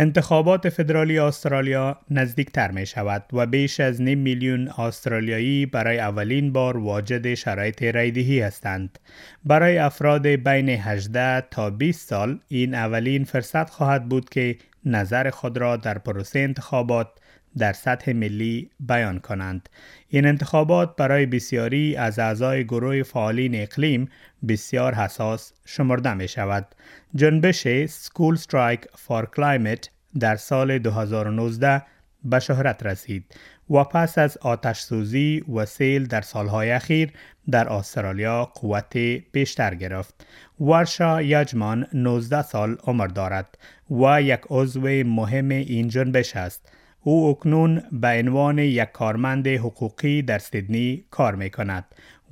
انتخابات فدرالی استرالیا نزدیکتر می شود و بیش از نیم میلیون استرالیایی برای اولین بار واجد شرایط ریدهی هستند. برای افراد بین 18 تا 20 سال این اولین فرصت خواهد بود که نظر خود را در پروسه انتخابات در سطح ملی بیان کنند. این انتخابات برای بسیاری از اعضای گروه فعالین اقلیم بسیار حساس شمرده می شود. جنبش School Strike for Climate در سال 2019 به شهرت رسید و پس از آتش سوزی و سیل در سالهای اخیر در استرالیا قوت بیشتر گرفت. ورشا یجمان 19 سال عمر دارد و یک عضو مهم این جنبش است. او اکنون به عنوان یک کارمند حقوقی در سیدنی کار می کند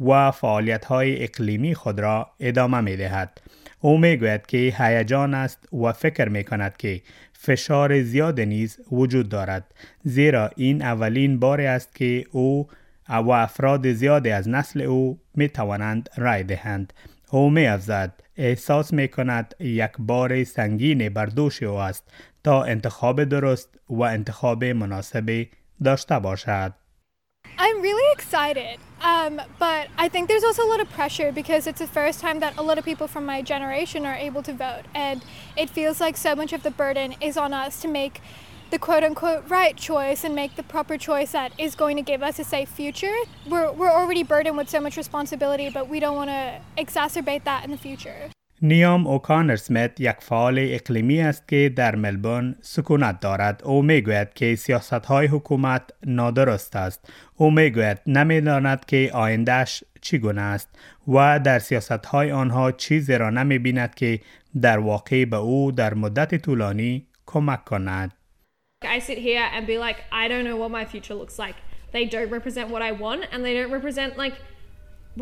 و فعالیت های اقلیمی خود را ادامه می دهد. او می گوید که هیجان است و فکر می کند که فشار زیاد نیز وجود دارد زیرا این اولین بار است که او و افراد زیادی از نسل او می توانند رای دهند. او می افزد احساس می کند یک بار سنگین بر دوش او است تا انتخاب درست و انتخاب مناسب داشته باشد. I'm really excited, um, but I think there's also a lot of pressure because it's the first time that a lot of people from my generation are able to vote, and it feels like so much of the burden is on us to make the quote unquote right choice and make the proper choice that is going to give us a safe future. We're, we're already burdened with so much responsibility, but we don't want to exacerbate that in the future. نیام اوکانر سمیت یک فعال اقلیمی است که در ملبورن سکونت دارد. او می‌گوید که سیاست های حکومت نادرست است. او می‌گوید نمی‌داند که آیندهش چگونه است و در سیاست های آنها چیزی را نمی بیند که در واقع به او در مدت طولانی کمک کند. I sit here and be like, I don't know what my future looks like. They don't represent what I want and they don't represent like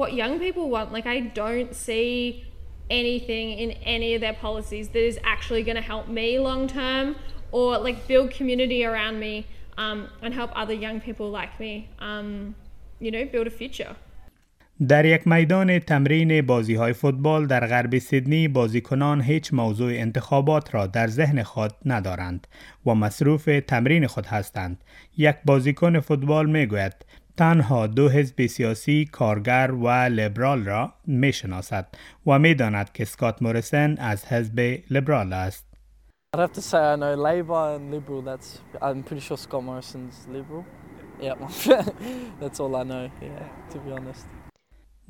what young people want. Like I don't see anything in any of their policies that is actually going to help me long term or like build community around me um, and help other young people like me, um, you know, build a future. در یک میدان تمرین بازی های فوتبال در غرب سیدنی بازیکنان هیچ موضوع انتخابات را در ذهن خود ندارند و مصروف تمرین خود هستند. یک بازیکن فوتبال می گوید تنها دو حزب سیاسی کارگر و لیبرال را می شناسد و می داند که سکات موریسن از حزب لیبرال است. I'd have to say I know Labour and Liberal. That's I'm pretty sure Scott Morrison's Liberal. Yeah, that's all I know. Yeah, to be honest.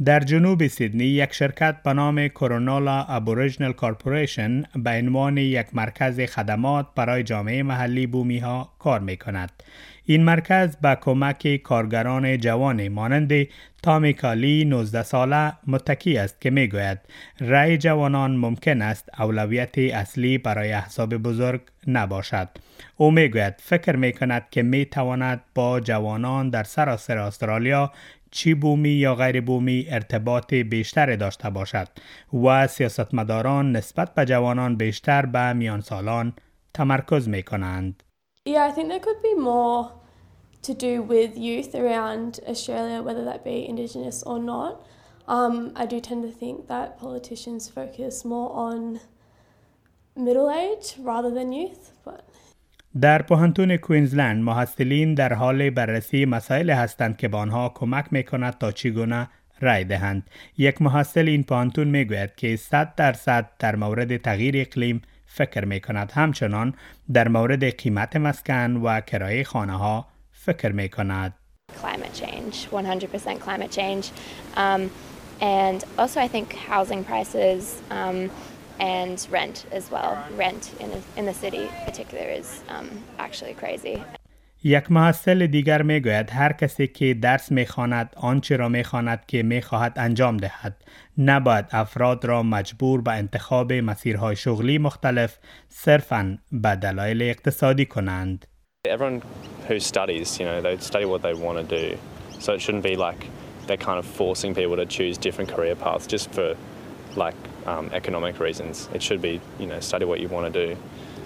در جنوب سیدنی یک شرکت به نام کرونالا ابوریجنل کارپوریشن به عنوان یک مرکز خدمات برای جامعه محلی بومی ها کار می کند. این مرکز با کمک کارگران جوان مانند تامی کالی 19 ساله متکی است که می گوید رای جوانان ممکن است اولویت اصلی برای احزاب بزرگ نباشد. او می گوید فکر می کند که می تواند با جوانان در سراسر استرالیا چی بومی یا غیر بومی ارتباط بیشتر داشته باشد و سیاستمداران نسبت به جوانان بیشتر به میان سالان تمرکز می کنند. Yeah, I think there could be more to do with youth around Australia, whether that be Indigenous or not. Um, I do tend to think that politicians focus more on middle age rather than youth, but در پوهنتون کوینزلند محصلین در حال بررسی مسائل هستند که به آنها کمک می کند تا چگونه رای دهند. یک محصل این پوهنتون می گوید که 100 درصد در مورد تغییر اقلیم فکر می کند. همچنان در مورد قیمت مسکن و کرایه خانه ها فکر می کند. Climate change, 100% climate change. Um, and also I think housing prices um, and rent as well. Rent in, in the city in particular is um, actually crazy. یک محصل دیگر می گوید هر کسی که درس می خواند آنچه را می خواند که می خواهد انجام دهد نباید افراد را مجبور به انتخاب مسیرهای شغلی مختلف صرفاً به دلایل اقتصادی کنند. Everyone who studies, you know, they study what they want to do. So it shouldn't be like they're kind of forcing people to choose different career paths just for like um, economic reasons. It should be, you know, study what you want to do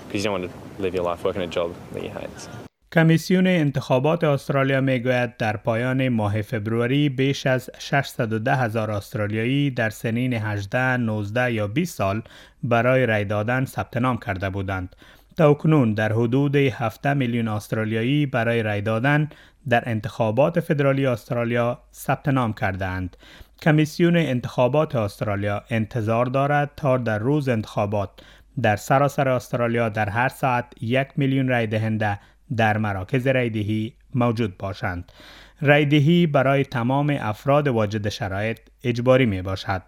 because you don't want to live your life working a job that you hate. کمیسیون انتخابات استرالیا می‌گوید در پایان ماه فبروری بیش از 610 هزار استرالیایی در سنین 18, 19 یا 20 سال برای رای دادن ثبت نام کرده بودند. تا کنون در حدود 7 میلیون استرالیایی برای رای دادن در انتخابات فدرالی استرالیا ثبت نام کردند. کمیسیون انتخابات استرالیا انتظار دارد تا در روز انتخابات در سراسر استرالیا در هر ساعت یک میلیون رای دهنده در مراکز رایدهی موجود باشند. رایدهی برای تمام افراد واجد شرایط اجباری می باشد.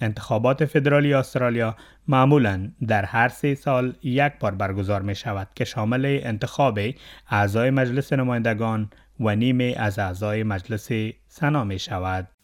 انتخابات فدرالی استرالیا معمولا در هر سه سال یک بار برگزار می شود که شامل انتخاب اعضای مجلس نمایندگان و نیم از اعضای مجلس سنا می شود.